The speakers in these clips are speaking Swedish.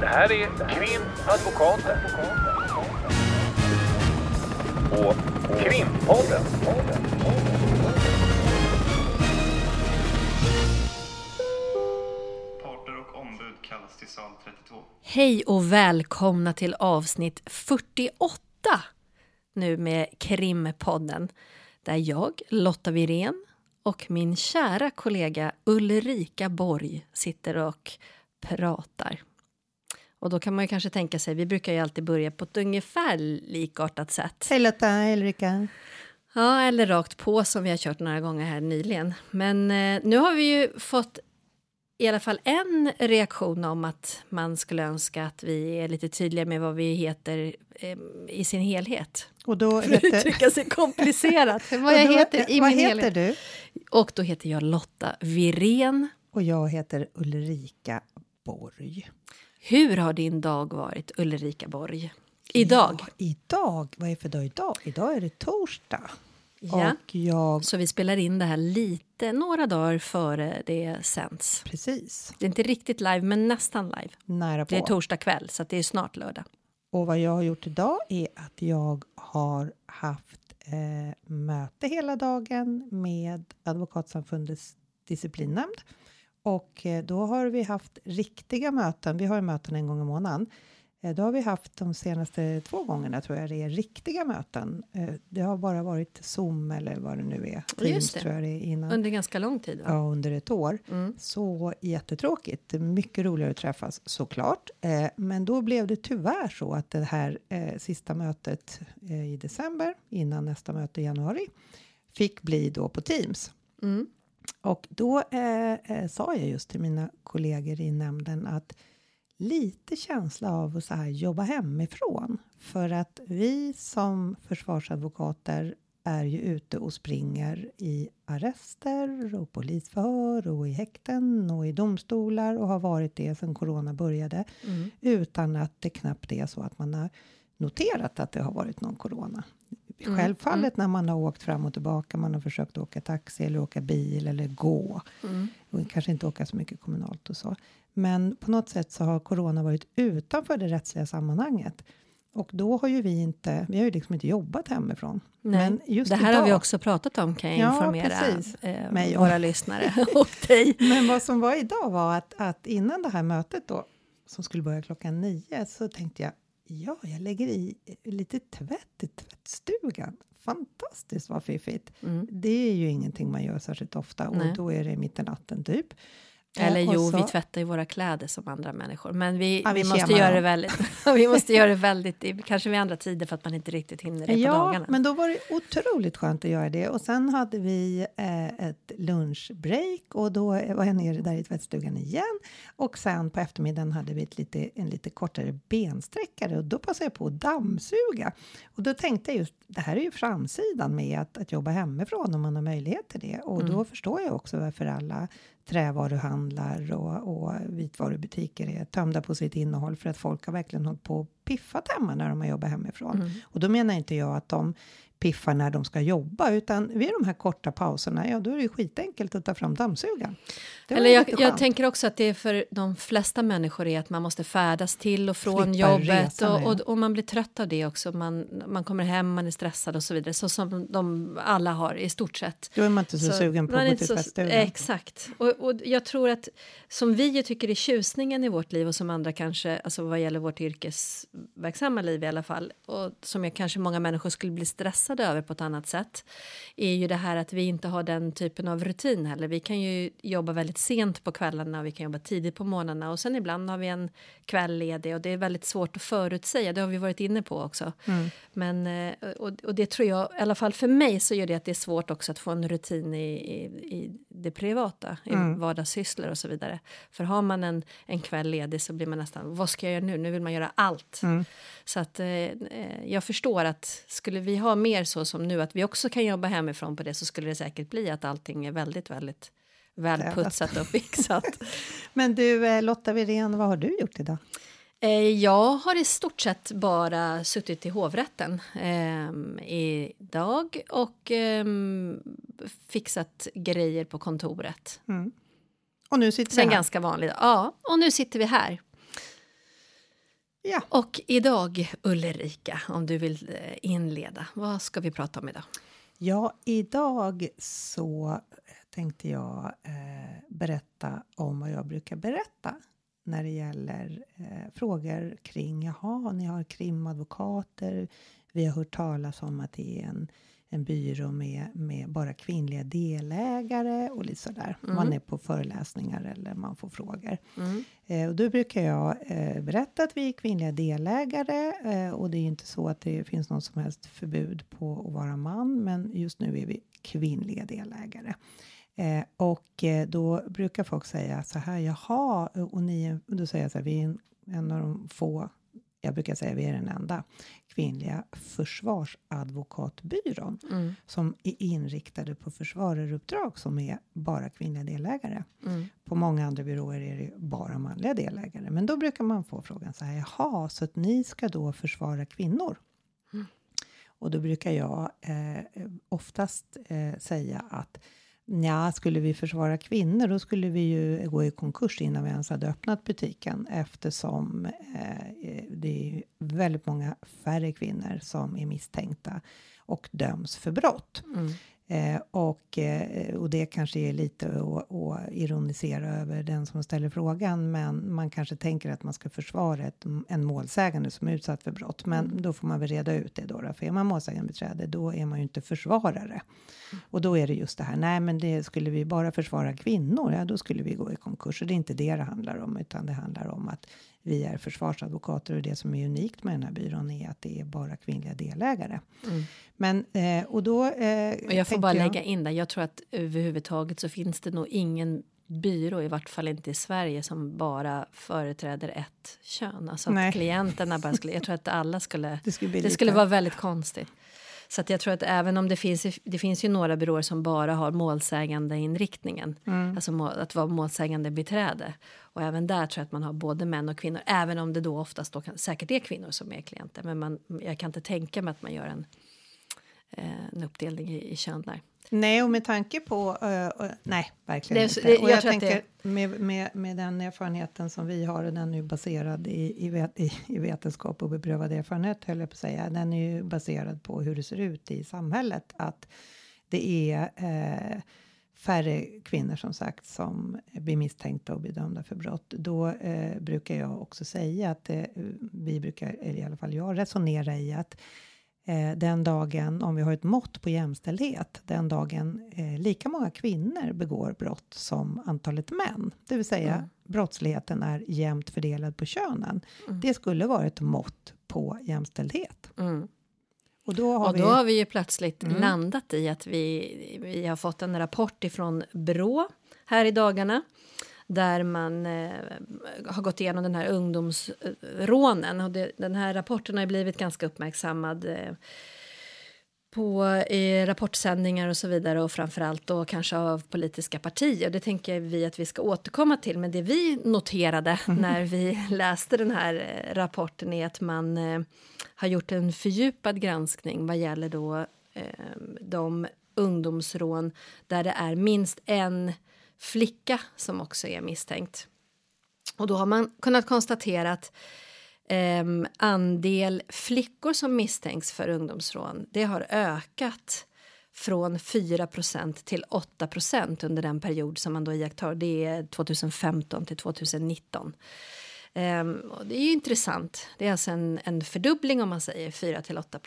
Det här är Krimadvokaten. Och Krimpodden. Parter och ombud kallas till sal 32. Hej och välkomna till avsnitt 48 nu med Krimpodden där jag, Lotta Wirén och min kära kollega Ulrika Borg sitter och pratar. Och då kan man ju kanske tänka sig, vi brukar ju alltid börja på ett ungefär likartat sätt. Hej Lotta, hej Ulrika. Ja, eller rakt på som vi har kört några gånger här nyligen. Men eh, nu har vi ju fått i alla fall en reaktion om att man skulle önska att vi är lite tydliga med vad vi heter eh, i sin helhet. Och då För att uttrycka sig komplicerat. vad jag heter i vad min heter helhet. du? Och då heter jag Lotta Wirén. Och jag heter Ulrika Borg. Hur har din dag varit, Ulrika Borg? Idag? Ja, idag? Vad är för dag idag? Idag är det torsdag. Ja. Jag... Så vi spelar in det här lite, några dagar före det sänds. Precis, Det är inte riktigt live, men nästan live. nära Det är på. torsdag kväll, så det är snart lördag. Och vad jag har gjort idag är att jag har haft eh, möte hela dagen med Advokatsamfundets disciplinnämnd. Och eh, då har vi haft riktiga möten. Vi har ju möten en gång i månaden. Eh, då har vi haft de senaste två gångerna tror jag det är riktiga möten. Eh, det har bara varit Zoom eller vad det nu är. Teams det. tror jag det är innan. Under ganska lång tid. Va? Ja, under ett år. Mm. Så jättetråkigt. Mycket roligare att träffas såklart. Men då blev det tyvärr så att det här sista mötet i december innan nästa möte i januari fick bli då på Teams. Mm. Och då eh, eh, sa jag just till mina kollegor i nämnden att lite känsla av att så här jobba hemifrån. För att vi som försvarsadvokater är ju ute och springer i arrester och polisförhör och i häkten och i domstolar och har varit det sedan corona började Mm. utan att det knappt är så att man har noterat att det har varit någon corona. Mm, Självfallet när man har åkt fram och tillbaka, man har försökt åka taxi eller åka bil eller gå Mm. och kanske inte åka så mycket kommunalt och så. Men på något sätt så har corona varit utanför det rättsliga sammanhanget. Och då har ju vi inte, vi har ju liksom inte jobbat hemifrån. Nej. Men just det här har vi idag- också pratat om kan jag Ja, informera eh, Mig våra lyssnare och dig. Men vad som var idag var att, att innan det här mötet då, som skulle börja klockan nio, så tänkte jag ja, jag lägger i lite tvätt i tvättstugan. Fantastiskt vad fiffigt. Mm. Det är ju ingenting man gör särskilt ofta och Nej. då är det mitt i natten typ. Eller jo, så- vi tvättar ju våra kläder som andra människor. Men vi, Ja, vi vi, måste göra det väldigt, vi måste göra det väldigt, kanske vid andra tider för att man inte riktigt hinner det på Ja, dagarna. men då var det otroligt skönt att göra det. Och sen hade vi eh, ett lunchbreak och då var jag nere där i tvättstugan igen. Och sen på eftermiddagen hade vi ett lite, en lite kortare bensträckare och då passade jag på att dammsuga. Och då tänkte jag just, det här är ju framsidan med att, att jobba hemifrån om man har möjlighet till det. Och då förstår jag också varför alla trävaruhandlar och, och vitvarubutiker är tömda på sitt innehåll för att folk har verkligen hållit på och piffat hemma när de har jobbat hemifrån. Mm. Och då menar inte jag att de piffar när de ska jobba utan vid de här korta pauserna, ja då är det ju skitenkelt att ta fram dammsugaren. Eller jag, jag tänker också att det är för de flesta människor är att man måste färdas till och från Slippa jobbet resan, och, och, och man blir trött av det också. Man, man kommer hem, man är stressad och så vidare. Så som de alla har i stort sett. Då är man inte så, sugen på att gå till så- tvättstugan. Exakt. Och, och jag tror att som vi ju tycker är tjusningen i vårt liv och som andra kanske, alltså vad gäller vårt yrkesverksamma liv i alla fall, och som jag kanske många människor skulle bli stressade över på ett annat sätt, är ju det här att vi inte har den typen av rutin heller. Vi kan ju jobba väldigt sent på kvällarna och vi kan jobba tidigt på morgnarna och sen ibland har vi en kväll ledig och det är väldigt svårt att förutsäga, det har vi varit inne på också. Mm. Men, eh, och, och det tror jag, i alla fall för mig så gör det att det är svårt också att få en rutin i, i, i det privata, i Mm. vardagssysslor och så vidare. För har man en, en kväll ledig så blir man nästan, vad ska jag göra nu? Nu vill man göra allt. Mm. Så att eh, eh, jag förstår att skulle vi ha mer så som nu, att vi också kan jobba hemifrån på det, så skulle det säkert bli att allting är väldigt, väldigt välputsat och fixat. Men du eh, Lotta Wirén, vad har du gjort idag? Eh, Jag har i stort sett bara suttit i hovrätten eh, idag och eh, fixat grejer på kontoret. Mm. Och nu sitter Så en vi här. ganska vanlig dag. Ja, och nu sitter vi här. Ja, Och idag, Ulrika, om du vill eh, inleda, vad ska vi prata om idag? ja idag så tänkte jag eh, berätta om vad jag brukar berätta när det gäller eh, frågor kring, jaha, ni har krimadvokater, vi har hört talas om att det är en, en byrå med, med bara kvinnliga delägare och lite sådär. Man är på föreläsningar eller man får frågor. Eh, och då brukar jag eh, berätta att vi är kvinnliga delägare eh, och det är inte så att det finns något som helst förbud på att vara man, men just nu är vi kvinnliga delägare. Eh, och eh, då brukar folk säga så här, jaha, och ni, och då säger jag så här, vi är en, en av de få, jag brukar säga vi är den enda kvinnliga försvarsadvokatbyrån som är inriktade på försvararuppdrag som är bara kvinnliga delägare. På många andra byråer är det bara manliga delägare. Men då brukar man få frågan så här, jaha, så att ni ska då försvara kvinnor? Och då brukar jag eh, oftast eh, säga att Ja, skulle vi försvara kvinnor då skulle vi ju gå i konkurs innan vi ens hade öppnat butiken eftersom eh, eh det är väldigt många färre kvinnor som är misstänkta och döms för brott. Mm. Eh, och, eh, och det kanske är lite att ironisera över den som ställer frågan men man kanske tänker att man ska försvara ett, en målsägande som är utsatt för brott. Men då får man väl reda ut det då, då. För är man målsägandebiträde då är man ju inte försvarare. Och då är det just det här, nej men det skulle vi bara försvara kvinnor, ja då skulle vi gå i konkurs. Och det är inte det det handlar om utan det handlar om att vi är försvarsadvokater och det som är unikt med den här byrån är att det är bara kvinnliga delägare. Men eh, och då. Eh, Och jag får bara lägga in där, jag tror att överhuvudtaget så finns det nog ingen byrå, i vart fall inte i Sverige, som bara företräder ett kön. Alltså Nej. att klienterna bara skulle, jag tror att alla skulle, Det skulle det skulle vara väldigt konstigt. Så att jag tror att även om det finns, det finns ju några byråer som bara har målsägande inriktningen, Mm. alltså må, att vara målsägande beträde. Och även där tror jag att man har både män och kvinnor, även om det då oftast då kan, säkert är kvinnor som är klienter. Men man, jag kan inte tänka mig att man gör en, en uppdelning i, i kön där. Nej, och med tanke på... eh, eh, nej, verkligen Det inte. det- och jag jag, tänker det- med, med, med den erfarenheten som vi har, och den är ju baserad i, i, vet, i, i vetenskap och beprövad erfarenhet, höll jag på att säga. Den är ju baserad på hur det ser ut i samhället. Att det är eh, färre kvinnor som sagt som blir misstänkta och bedömda för brott. Då eh, brukar jag också säga att eh, vi brukar, eller i alla fall jag, resonera i att eh, den dagen, om vi har ett mått på jämställdhet, den dagen eh, lika många kvinnor begår brott som antalet män, det vill säga brottsligheten är jämnt fördelad på könen. Det skulle vara ett mått på jämställdhet. Mm. Och då har Och vi... då har vi ju plötsligt Mm. landat i att vi, vi har fått en rapport ifrån Brå här i dagarna där man eh, har gått igenom den här ungdomsrånen. Och det, den här rapporten har blivit ganska uppmärksammad eh, på i rapportsändningar och så vidare och framförallt då kanske av politiska partier. Det tänker vi att vi ska återkomma till. Men det vi noterade när vi läste den här eh, rapporten är att man eh, har gjort en fördjupad granskning vad gäller då eh, de ungdomsrån där det är minst en flicka som också är misstänkt. Och då har man kunnat konstatera att eh, andel flickor som misstänks för ungdomsrån det har ökat från 4% till 8% under den period som man då iakttar. Det är 2015 till 2019. Ehm, och det är ju intressant. Det är alltså en, en fördubbling om man säger 4 till 8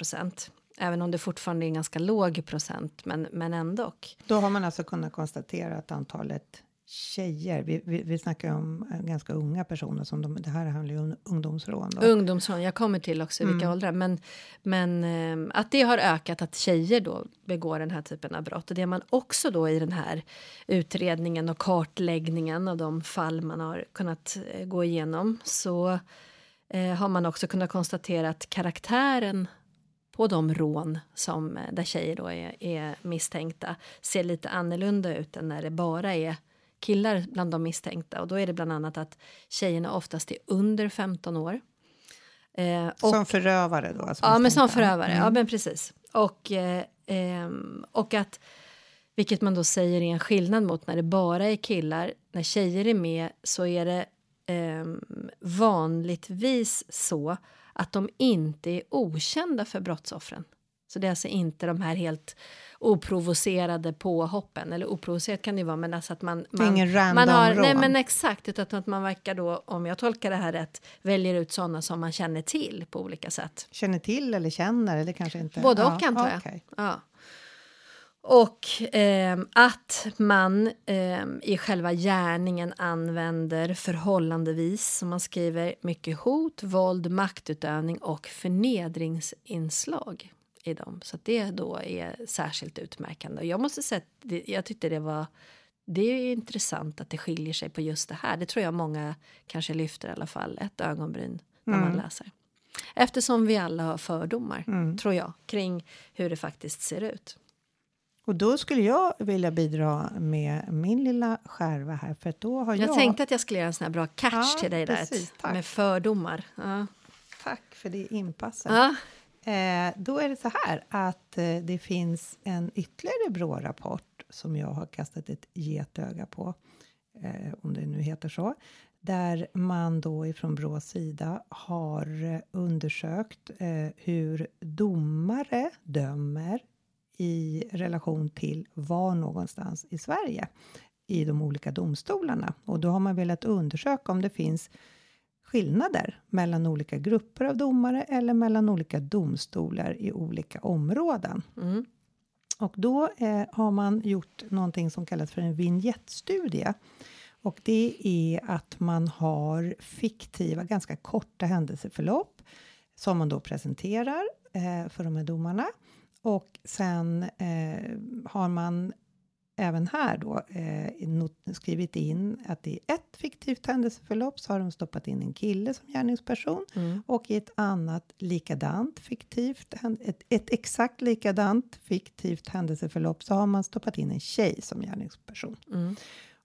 Även om det fortfarande är en ganska låg procent, men, men ändå. Då har man alltså kunnat konstatera att antalet tjejer, vi, vi, vi snackar om eh, ganska unga personer, som de, det här handlar ju om ungdomsrån. Då. Ungdomsrån, jag kommer till också vilka åldrar. Men, men eh, att det har ökat, att tjejer då begår den här typen av brott. Och det man också då i den här utredningen och kartläggningen av de fall man har kunnat eh, gå igenom så eh, har man också kunnat konstatera att karaktären på de rån som, eh, där tjejer då är, är misstänkta ser lite annorlunda ut än när det bara är killar bland de misstänkta. Och då är det bland annat att tjejerna oftast är under 15 år. Eh, och, som förövare då? Alltså ja, men som förövare. Ja, men precis. Och, eh, ehm, och att, vilket man då säger är en skillnad mot när det bara är killar. När tjejer är med så är det eh, vanligtvis så att de inte är okända för brottsoffren. Så det är alltså inte de här helt oprovocerade påhoppen. Eller oprovocerat kan det ju vara, men alltså att man... Det är man, ingen random man har, rån. Nej, men exakt. Utan att man verkar då, om jag tolkar det här rätt, väljer ut sådana som man känner till på olika sätt. Känner till eller känner eller kanske inte? Både och Ja, antar jag. Ja. Och ehm, att man ehm, i själva gärningen använder förhållandevis, som man skriver, mycket hot, våld, maktutövning och förnedringsinslag i dem. Så att det då är särskilt utmärkande. Och jag måste säga att det, jag tyckte det var det är intressant att det skiljer sig på just det här. Det tror jag många kanske lyfter i alla fall ett ögonbryn när man läser. Eftersom vi alla har fördomar, tror jag, kring hur det faktiskt ser ut. Och då skulle jag vilja bidra med min lilla skärva här för då har jag... Jag tänkte att jag skulle göra en sån här bra catch Ja, till dig där. precis, tack. med fördomar. Ja. Tack för det inpasset. Ja. Eh, då är det så här att eh, det finns en ytterligare BRÅ-rapport som jag har kastat ett getöga på, eh, om det nu heter så, där man då ifrån BRÅs sida har eh, undersökt eh, hur domare dömer i relation till var någonstans i Sverige i de olika domstolarna. Och då har man velat undersöka om det finns skillnader mellan olika grupper av domare eller mellan olika domstolar i olika områden. Mm. Och då eh, har man gjort någonting som kallas för en vignettstudie. Och det är att man har fiktiva, ganska korta händelseförlopp som man då presenterar eh, för de här domarna. Och sen eh, har man även här då eh, skrivit in att i ett fiktivt händelseförlopp så har de stoppat in en kille som gärningsperson Mm. och i ett annat likadant fiktivt, ett, ett exakt likadant fiktivt händelseförlopp så har man stoppat in en tjej som gärningsperson. Mm.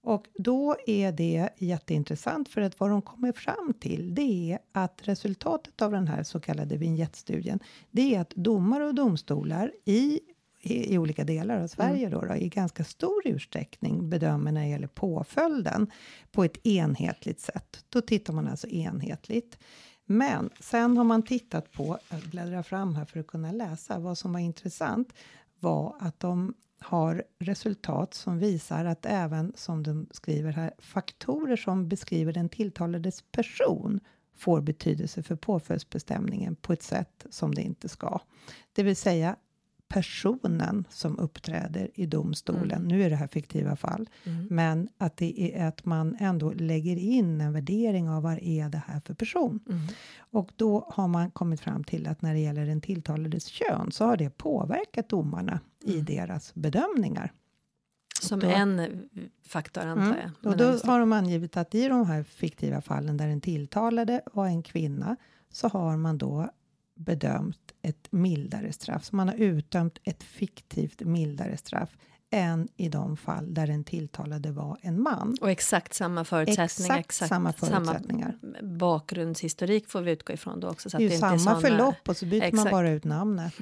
Och då är det jätteintressant för att vad de kommer fram till det är att resultatet av den här så kallade vignettstudien det är att domare och domstolar i, i, i olika delar av Sverige då, då, i ganska stor utsträckning bedömer när det gäller påföljden på ett enhetligt sätt. Då tittar man alltså enhetligt. Men sen har man tittat på, jag bläddrar fram här för att kunna läsa, vad som var intressant var att de har resultat som visar att även, som de skriver här, faktorer som beskriver den tilltalades person får betydelse för påföljdsbestämningen på ett sätt som det inte ska. Det vill säga personen som uppträder i domstolen. Nu är det här fiktiva fall, men att det är att man ändå lägger in en värdering av vad är det här för person. Och då har man kommit fram till att när det gäller den tilltalades kön så har det påverkat domarna i deras bedömningar. Som Då- en faktor, antar jag. Mm. Men Och då har de angivit att i de här fiktiva fallen där den tilltalade var en kvinna så har man då bedömt ett mildare straff. Så man har utdömt ett fiktivt mildare straff än i de fall där den tilltalade var en man. Och exakt samma förutsättningar. Exakt samma förutsättningar. bakgrundshistorik får vi utgå ifrån då också. Så Det är ju inte samma såna, förlopp och så byter man Exakt. bara ut namnet.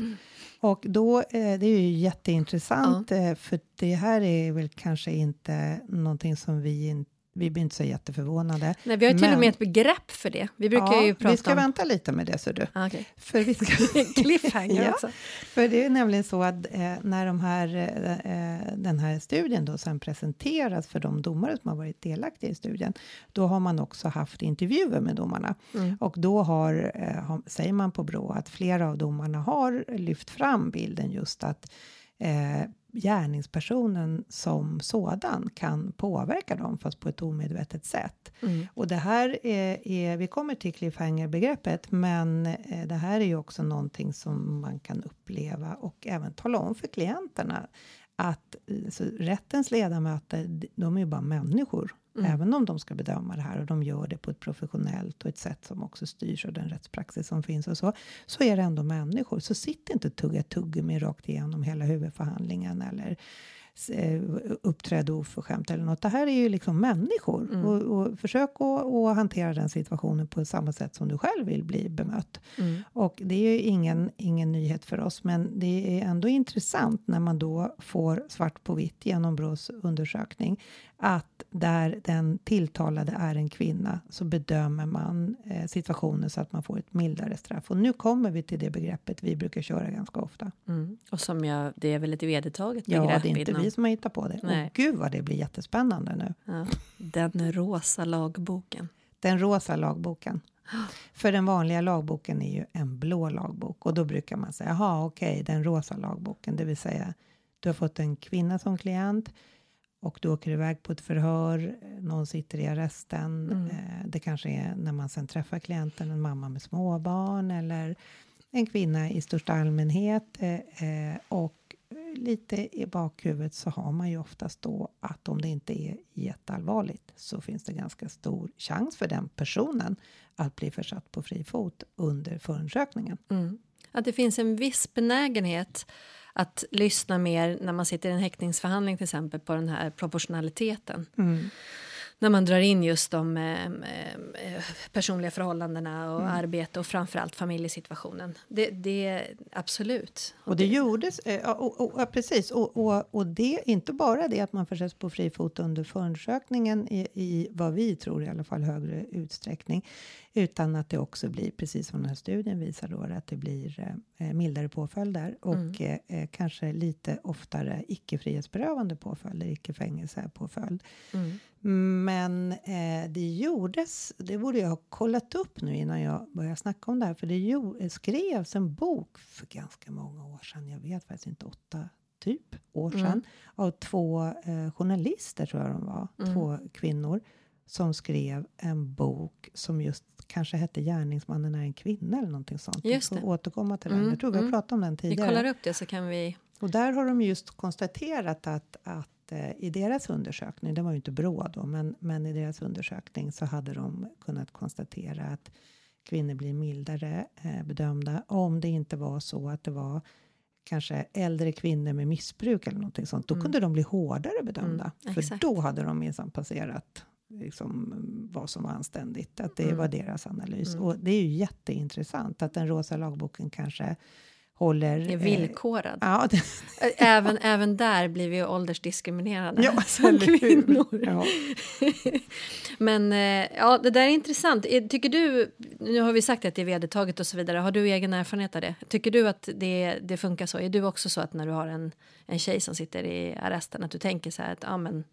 Och då, eh, det är ju jätteintressant eh, för det här är väl kanske inte någonting som vi in, vi blir inte så jätteförvånade. Nej, vi har ju till Men- och med ett begrepp för det. Vi brukar ja, ju prata vi ska om... vänta lite med det, så du. Ah, okej. För, vi ska, Cliffhanger Ja. också. för det är nämligen så att eh, när de här, eh, eh, den här studien då sen presenteras för de domare som har varit delaktiga i studien, då har man också haft intervjuer med domarna. Mm. Och då har, eh, har, säger man på Brå att flera av domarna har lyft fram bilden just att eh, gärningspersonen som sådan kan påverka dem, fast på ett omedvetet sätt. Mm. Och det här är, är vi kommer till cliffhanger-begreppet, men eh, det här är ju också någonting som man kan uppleva och även tala om för klienterna att eh, rättens ledamöter, de är ju bara människor, Mm. även om de ska bedöma det här och de gör det på ett professionellt och ett sätt som också styrs av den rättspraxis som finns och så, så är det ändå människor. Så sitt inte och tugga tuggummi rakt igenom hela huvudförhandlingen eller uppträd oförskämt eller något. Det här är ju liksom människor och, och försök att, att hantera den situationen på samma sätt som du själv vill bli bemött. Mm. Och det är ju ingen, ingen nyhet för oss, men det är ändå intressant när man då får svart på vitt genom Brås undersökning att där den tilltalade är en kvinna så bedömer man eh, situationen så att man får ett mildare straff. Och nu kommer vi till det begreppet vi brukar köra ganska ofta. Mm. Och som jag, det är väl ett vedertaget begrepp? Ja, det är inte inom... vi som har hittat på det. Nej. Och gud vad det blir jättespännande nu. Ja. Den rosa lagboken. Den rosa lagboken. För den vanliga lagboken är ju en blå lagbok och då brukar man säga, jaha okej, okay, den rosa lagboken, det vill säga du har fått en kvinna som klient och du åker iväg på ett förhör, någon sitter i arresten. Mm. Eh, det kanske är när man sen träffar klienten, en mamma med småbarn eller en kvinna i största allmänhet. Eh, eh, och lite i bakhuvudet så har man ju oftast då att om det inte är jätteallvarligt så finns det ganska stor chans för den personen att bli försatt på fri fot under förundersökningen. Mm. Att det finns en viss benägenhet att lyssna mer när man sitter i en häktningsförhandling till exempel på den här proportionaliteten. Mm. När man drar in just de eh, eh, personliga förhållandena och Mm. arbete och framförallt familjesituationen. Det, det absolut. Och det gjordes, eh, ja, och, och, ja, precis, och, och, och det inte bara det att man försätts på fri fot under förundersökningen i, i vad vi tror i alla fall högre utsträckning, utan att det också blir precis som den här studien visar då att det blir eh, mildare påföljder och Mm. eh, kanske lite oftare icke frihetsberövande påföljder, icke fängelsepåföljd. Mm. Men eh, det gjordes, det borde jag ha kollat upp nu innan jag började snacka om det här, för det gjorde, skrevs en bok för ganska många år sedan, jag vet faktiskt inte, åtta typ år sedan, Mm. av två eh, journalister tror jag de var, Mm. två kvinnor som skrev en bok som just kanske hette Gärningsmannen är en kvinna eller någonting sånt. Just Vi det. får återkomma till den. Mm, Jag tror vi har mm. pratat om den Vi tidigare. kollar upp det så kan vi... Och där har de just konstaterat att, att eh, i deras undersökning, det var ju inte Brå då, men, men i deras undersökning så hade de kunnat konstatera att kvinnor blir mildare eh, bedömda om det inte var så att det var kanske äldre kvinnor med missbruk eller någonting sånt. Då Mm. kunde de bli hårdare bedömda. Mm, för exakt. då hade de minsann passerat liksom, vad som var anständigt. Att det Mm. var deras analys. Mm. Och det är ju jätteintressant att den rosa lagboken kanske håller... är eh, villkorad. Ja, det, Även, även där blir vi ju åldersdiskriminerade Ja, som kvinnor. Ja. Men eh, ja, det där är intressant. Eh, Tycker du, nu har vi sagt att det är vedertaget och så vidare, har du egen erfarenhet av det? Tycker du att det, det funkar så? Är du också så att när du har en, en tjej som sitter i arresten att du tänker så här att ja men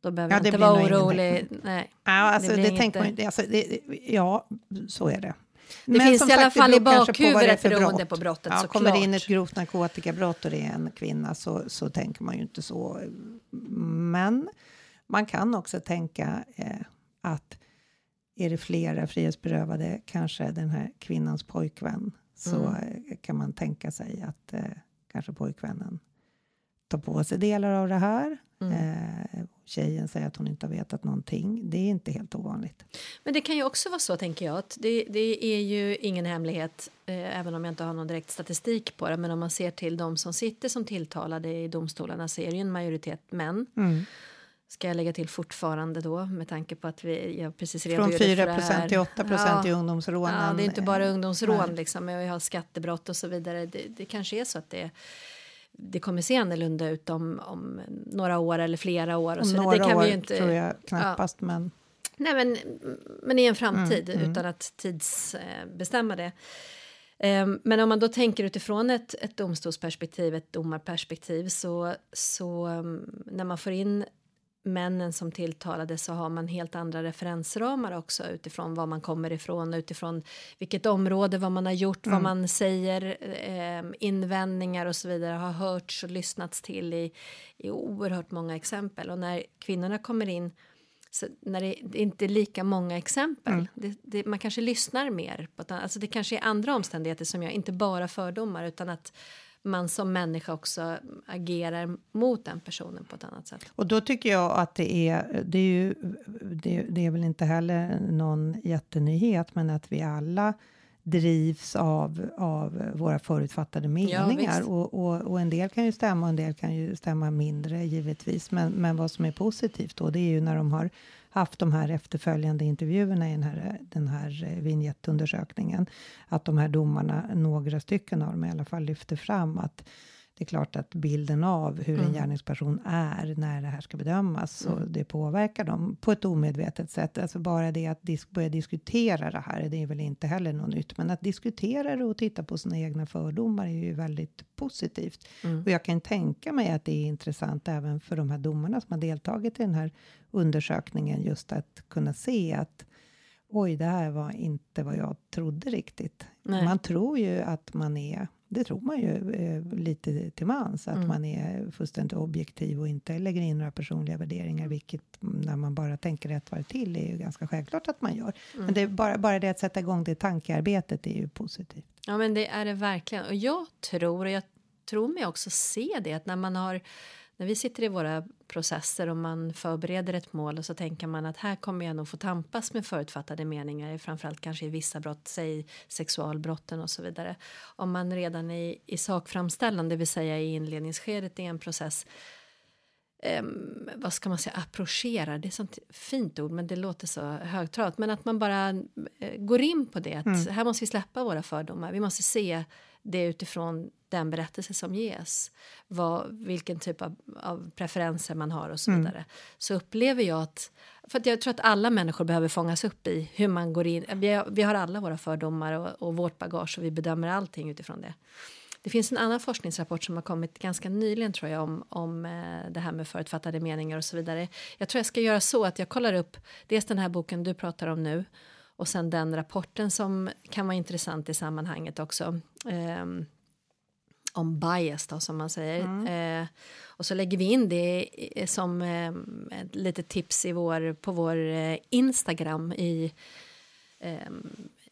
då behöver Ja, jag det inte vara orolig. Nej. Ja, alltså, Det det, tänker man inte. Alltså, det, ja, så är det. Det finns som i alla fall i bakhuvudet för beroende brott. på brottet Ja, såklart. kommer det in ett grovt narkotikabrott och det är en kvinna så, så tänker man ju inte så. Men man kan också tänka eh, att är det flera frihetsberövade, kanske den här kvinnans pojkvän, så Mm. eh, kan man tänka sig att eh, kanske pojkvännen tar på sig delar av det här. Mm. Eh, tjejen säger att hon inte har vetat någonting. Det är inte helt ovanligt. Men det kan ju också vara så, tänker jag, att det, det är ju ingen hemlighet, eh, även om jag inte har någon direkt statistik på det, men om man ser till de som sitter som tilltalade i domstolarna så är det ju en majoritet män. Mm. Ska jag lägga till fortfarande då, med tanke på att vi, jag precis Från redogjorde för 4 det här. till 8 Ja. i ungdomsrånen. Ja, det är inte bara Eh, ungdomsrån, nej. liksom, men vi har skattebrott och så vidare. Det, det kanske är så att det, det kommer se annorlunda ut om, om några år eller flera år. Och Om så. några det kan år vi ju inte, tror jag knappast, men Nej, men, men i en framtid Mm, mm. utan att tidsbestämma det. Ehm, Men om man då tänker utifrån ett, ett domstolsperspektiv, ett domarperspektiv så, så um, när man får in männen som tilltalade så har man helt andra referensramar också utifrån var man kommer ifrån, utifrån vilket område, vad man har gjort, vad Mm. man säger, eh, invändningar och så vidare har hörts och lyssnats till i, i oerhört många exempel. Och när kvinnorna kommer in så när det, det är inte lika många exempel. Mm. Det, det, man kanske lyssnar mer. På ett, alltså det kanske är andra omständigheter som gör, inte bara fördomar utan att man som människa också agerar mot den personen på ett annat sätt. Och då tycker jag att det är, det är ju, det, det är väl inte heller någon jättenyhet, men att vi alla drivs av, av våra förutfattade meningar. visst. och, och, och en del kan ju stämma och en del kan ju stämma mindre givetvis. Men, men vad som är positivt då, det är ju när de har haft de här efterföljande intervjuerna i den här, den här eh, vignettundersökningen. Att de här domarna, några stycken av dem i alla fall, lyfter fram att det är klart att bilden av hur en Mm. gärningsperson är när det här ska bedömas, så Mm. det påverkar dem på ett omedvetet sätt. Alltså bara det att dis- börja diskutera det här, det är väl inte heller något nytt, men att diskutera det och titta på sina egna fördomar är ju väldigt positivt. Mm. Och jag kan tänka mig att det är intressant även för de här domarna som har deltagit i den här undersökningen, just att kunna se att oj, det här var inte vad jag trodde riktigt. Nej. Man tror ju att man är, det tror man ju eh, lite till mans, att Mm. man är fullständigt objektiv och inte lägger in några personliga värderingar, vilket mm, när man bara tänker ett varv till är ju ganska självklart att man gör. Mm. Men det är bara, bara det att sätta igång det tankearbetet är ju positivt. Ja, men det är det verkligen. Och jag tror, och jag tror mig också se det, att när man har när vi sitter i våra processer och man förbereder ett mål och så tänker man att här kommer jag nog få tampas med förutfattade meningar, framförallt kanske i vissa brott, säg sexualbrotten och så vidare. Om man redan i, i sakframställan, det vill säga i inledningsskedet i en process, ehm, vad ska man säga, approcherar, det är sånt fint ord men det låter så högtravat, men att man bara eh, går in på det, att Mm. här måste vi släppa våra fördomar, vi måste se det utifrån den berättelse som ges, vad, vilken typ av, av preferenser man har och så Mm. vidare. Så upplever jag att, för att jag tror att alla människor behöver fångas upp i hur man går in, vi har, vi har alla våra fördomar och, och vårt bagage och vi bedömer allting utifrån det. Det finns en annan forskningsrapport som har kommit ganska nyligen tror jag om, om eh, det här med förutfattade meningar och så vidare. Jag tror jag ska göra så att jag kollar upp dels den här boken du pratar om nu och sen den rapporten som kan vara intressant i sammanhanget också. Ehm, om bias då som man säger. Eh, och så lägger vi in det som eh, litet tips i vår, på vår eh, Instagram i, eh,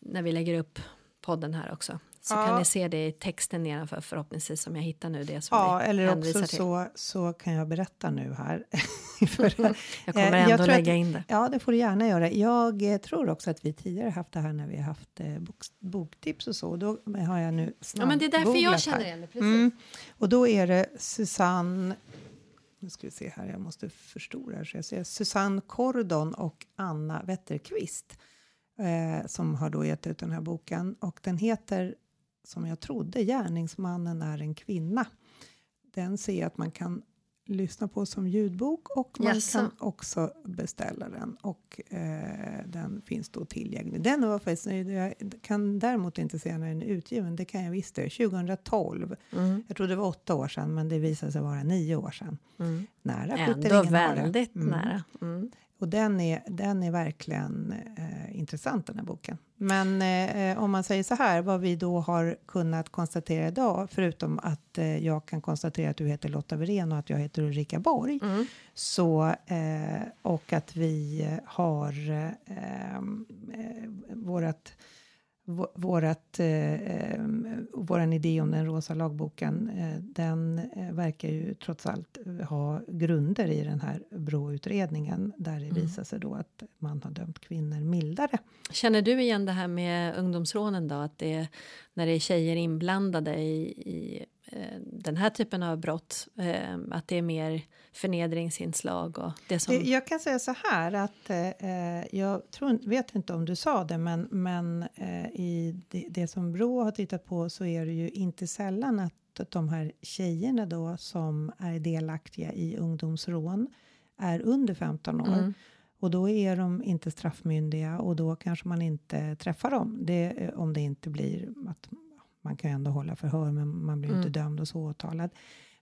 när vi lägger upp podden här också. Så Ja. kan ni se det i texten nedanför förhoppningsvis som jag hittar nu det som Ja, eller också till. så, så kan jag berätta nu här. För, Jag kommer eh, ändå tror lägga att- in det. Ja, det får du gärna göra. Jag eh, tror också att vi tidigare haft det här när vi har haft eh, bok, boktips och så. Då har jag nu Ja, men det är därför jag känner igen det. Precis. Mm. Och då är det Susanne... Nu ska vi se här, jag måste förstora här så jag ser. Susanne Cordon och Anna Wetterqvist eh, som har då gett ut den här boken. Och den heter, som jag trodde, Gärningsmannen är en kvinna. Den ser jag att man kan lyssna på som ljudbok och man Jaså. kan också beställa den och eh, den finns då tillgänglig. Den var faktiskt, jag kan däremot inte säga när den är utgiven, det kan jag visst det, 2012. Mm. Jag trodde det var åtta år sedan men det visade sig vara nio år sedan. Mm. Nära Ändå det. väldigt Mm. nära. Mm. Och den är, den är verkligen eh, intressant den här boken. Men eh, om man säger så här, vad vi då har kunnat konstatera idag, förutom att eh, jag kan konstatera att du heter Lotta Wirén och att jag heter Ulrika Borg, Mm. så, eh, och att vi har eh, eh, vårat, vå- vårat, eh, eh, våran idé om den rosa lagboken, eh, den eh, verkar ju trots allt ha grunder i den här Brå-utredningen där det Mm. visar sig då att man har dömt kvinnor mildare. Känner du igen det här med ungdomsrånen då? Att det är, när det är tjejer inblandade i, i eh, den här typen av brott, eh, att det är mer förnedringsinslag och det som... Jag kan säga så här att eh, jag tror, vet inte om du sa det, men, men eh, i det, det som Brå har tittat på så är det ju inte sällan att de här tjejerna då som är delaktiga i ungdomsrån är under 15 år. Mm. Och då är de inte straffmyndiga och då kanske man inte träffar dem. Det, eh, om det inte blir att man kan ju ändå hålla förhör men man blir Mm. inte dömd och så åtalad.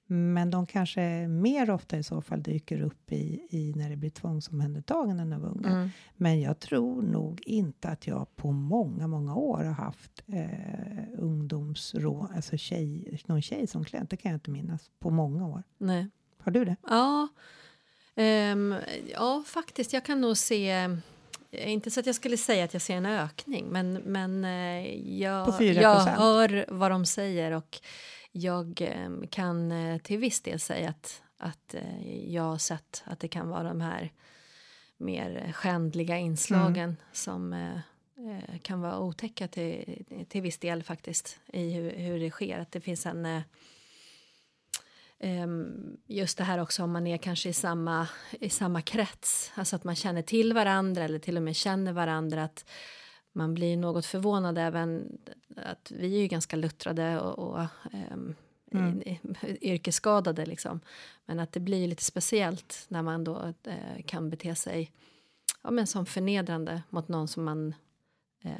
Men de kanske mer ofta i så fall dyker upp i, i när det blir tvångsomhändertaganden av unga. Mm. Men jag tror nog inte att jag på många, många år har haft eh, ungdomsrå, alltså tjej, någon tjej som klient. Det kan jag inte minnas på många år. Nej. Har du det? Ja, ehm, ja, faktiskt. Jag kan nog se... Inte så att jag skulle säga att jag ser en ökning, men, men eh, jag, På 4%. jag hör vad de säger och jag eh, kan eh, till viss del säga att, att jag har sett att det kan vara de här mer skändliga inslagen som eh, eh, kan vara otäcka till, till viss del faktiskt i hur, hur det sker. Att det finns en... Eh, Ehm, just det här också om man är kanske i samma, i samma krets, alltså att man känner till varandra eller till och med känner varandra, att man blir något förvånad även att vi är ju ganska luttrade och, och i, i, yrkesskadade. Liksom. Men att det blir lite speciellt när man då eh, kan bete sig ja, men som förnedrande mot någon som man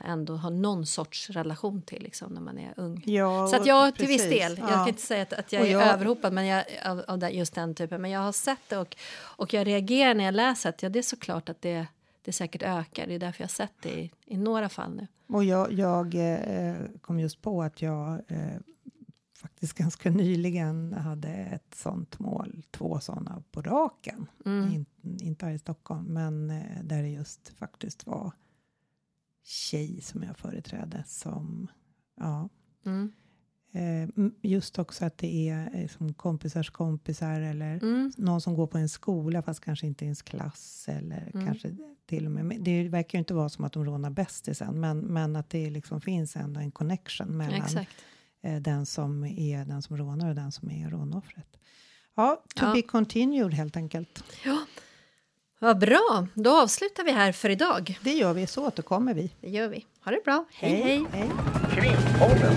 ändå har någon sorts relation till liksom, när man är ung. Ja, Så att jag till precis. viss del, jag Ja. kan inte säga att, att jag Och är jag- överhopad men jag, av, av just den typen, men jag har sett det och, och jag reagerar när jag läser att ja, det är såklart att det, det säkert ökar. Det är därför jag har sett det i, i några fall nu. Och jag, jag eh, kom just på att jag eh, faktiskt ganska nyligen hade ett sånt mål, två såna på raken. Mm. In, inte här i Stockholm, men eh, där det just faktiskt var tjej som jag företrädde som, ja, Mm. eh, just också att det är eh, som kompisars kompisar eller Mm. någon som går på en skola fast kanske inte i ens klass eller Mm. kanske till och med, det verkar ju inte vara som att de rånar bästisen men, men att det liksom finns ändå en connection mellan Exakt. eh, den som är den som rånar och den som är rånoffret. Ja, to Ja. be continued helt enkelt. Vad bra, då avslutar vi här för idag. Det gör vi, så återkommer vi. Det gör vi. Ha det bra. hej. hej. hej. Krimpodden.